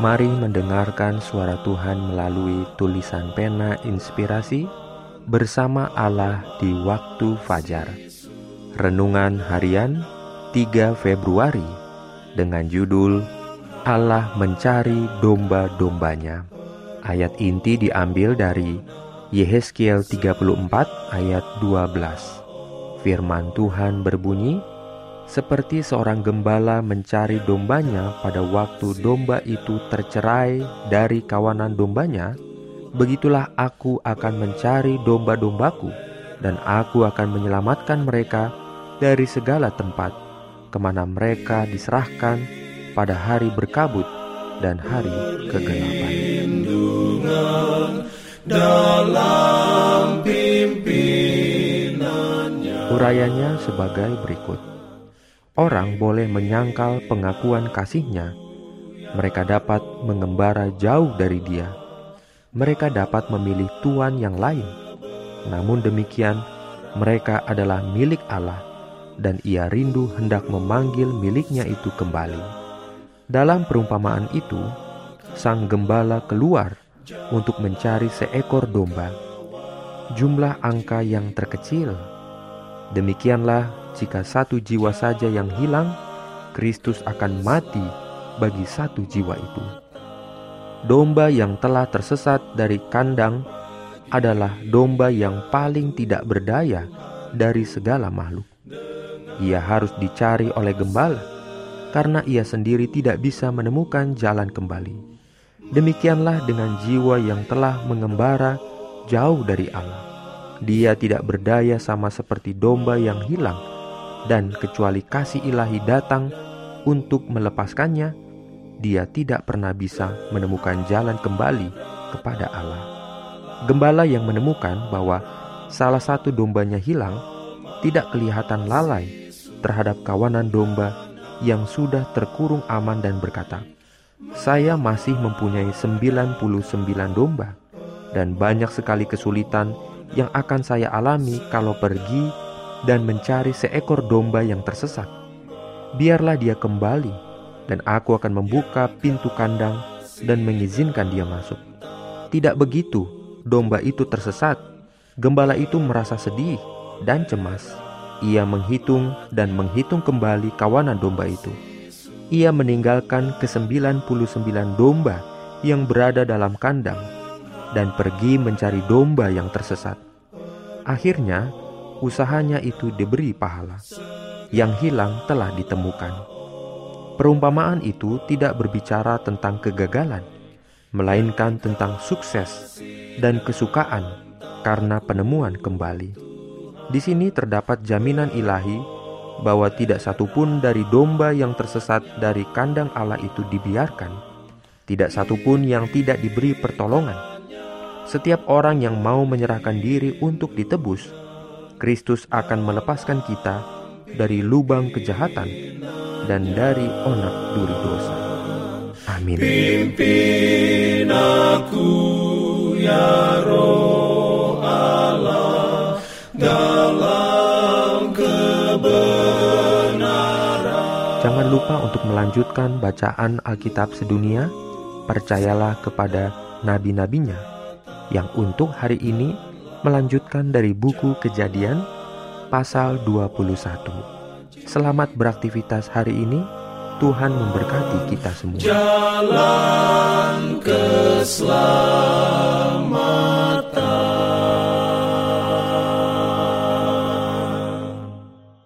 Mari mendengarkan suara Tuhan melalui tulisan pena inspirasi bersama Allah di waktu fajar. Renungan harian 3 Februari dengan judul Allah mencari domba-dombanya. Ayat inti diambil dari Yehezkiel 34 ayat 12. Firman Tuhan berbunyi, seperti seorang gembala mencari dombanya pada waktu domba itu tercerai dari kawanan dombanya, begitulah aku akan mencari domba-dombaku, dan aku akan menyelamatkan mereka dari segala tempat, ke mana mereka diserahkan pada hari berkabut dan hari kegelapan. Urayanya sebagai berikut. Orang boleh menyangkal pengakuan kasihnya. Mereka dapat mengembara jauh dari dia. Mereka dapat memilih tuan yang lain. Namun demikian, mereka adalah milik Allah, dan ia rindu hendak memanggil miliknya itu kembali. Dalam perumpamaan itu, sang gembala keluar untuk mencari seekor domba. Jumlah angka yang terkecil. Demikianlah jika satu jiwa saja yang hilang, Kristus akan mati bagi satu jiwa itu. Domba yang telah tersesat dari kandang adalah domba yang paling tidak berdaya dari segala makhluk. Ia harus dicari oleh gembala karena ia sendiri tidak bisa menemukan jalan kembali. Demikianlah dengan jiwa yang telah mengembara jauh dari Allah. Dia tidak berdaya sama seperti domba yang hilang dan kecuali kasih ilahi datang untuk melepaskannya, dia tidak pernah bisa menemukan jalan kembali kepada Allah. Gembala yang menemukan bahwa salah satu dombanya hilang tidak kelihatan lalai terhadap kawanan domba yang sudah terkurung aman dan berkata, "Saya masih mempunyai 99 domba dan banyak sekali kesulitan yang akan saya alami kalau pergi dan mencari seekor domba yang tersesat. Biarlah dia kembali, dan aku akan membuka pintu kandang dan mengizinkan dia masuk. Tidak begitu, domba itu tersesat. Gembala itu merasa sedih dan cemas. Ia menghitung dan menghitung kembali kawanan domba itu. Ia meninggalkan ke-99 domba yang berada dalam kandang dan pergi mencari domba yang tersesat. Akhirnya, usahanya itu diberi pahala. Yang hilang telah ditemukan. Perumpamaan itu tidak berbicara tentang kegagalan, melainkan tentang sukses dan kesukaan karena penemuan kembali. Di sini terdapat jaminan ilahi bahwa tidak satupun dari domba yang tersesat dari kandang Allah itu dibiarkan, tidak satupun yang tidak diberi pertolongan. Setiap orang yang mau menyerahkan diri untuk ditebus Kristus akan melepaskan kita dari lubang kejahatan dan dari onak duri dosa. Amin. Pimpin aku ya roh Allah dalam kebenaran. Jangan lupa untuk melanjutkan bacaan Alkitab sedunia. Percayalah kepada nabi-nabinya yang untuk hari ini melanjutkan dari buku Kejadian pasal 21. Selamat beraktivitas hari ini. Tuhan memberkati kita semua. Jalan keselamatan.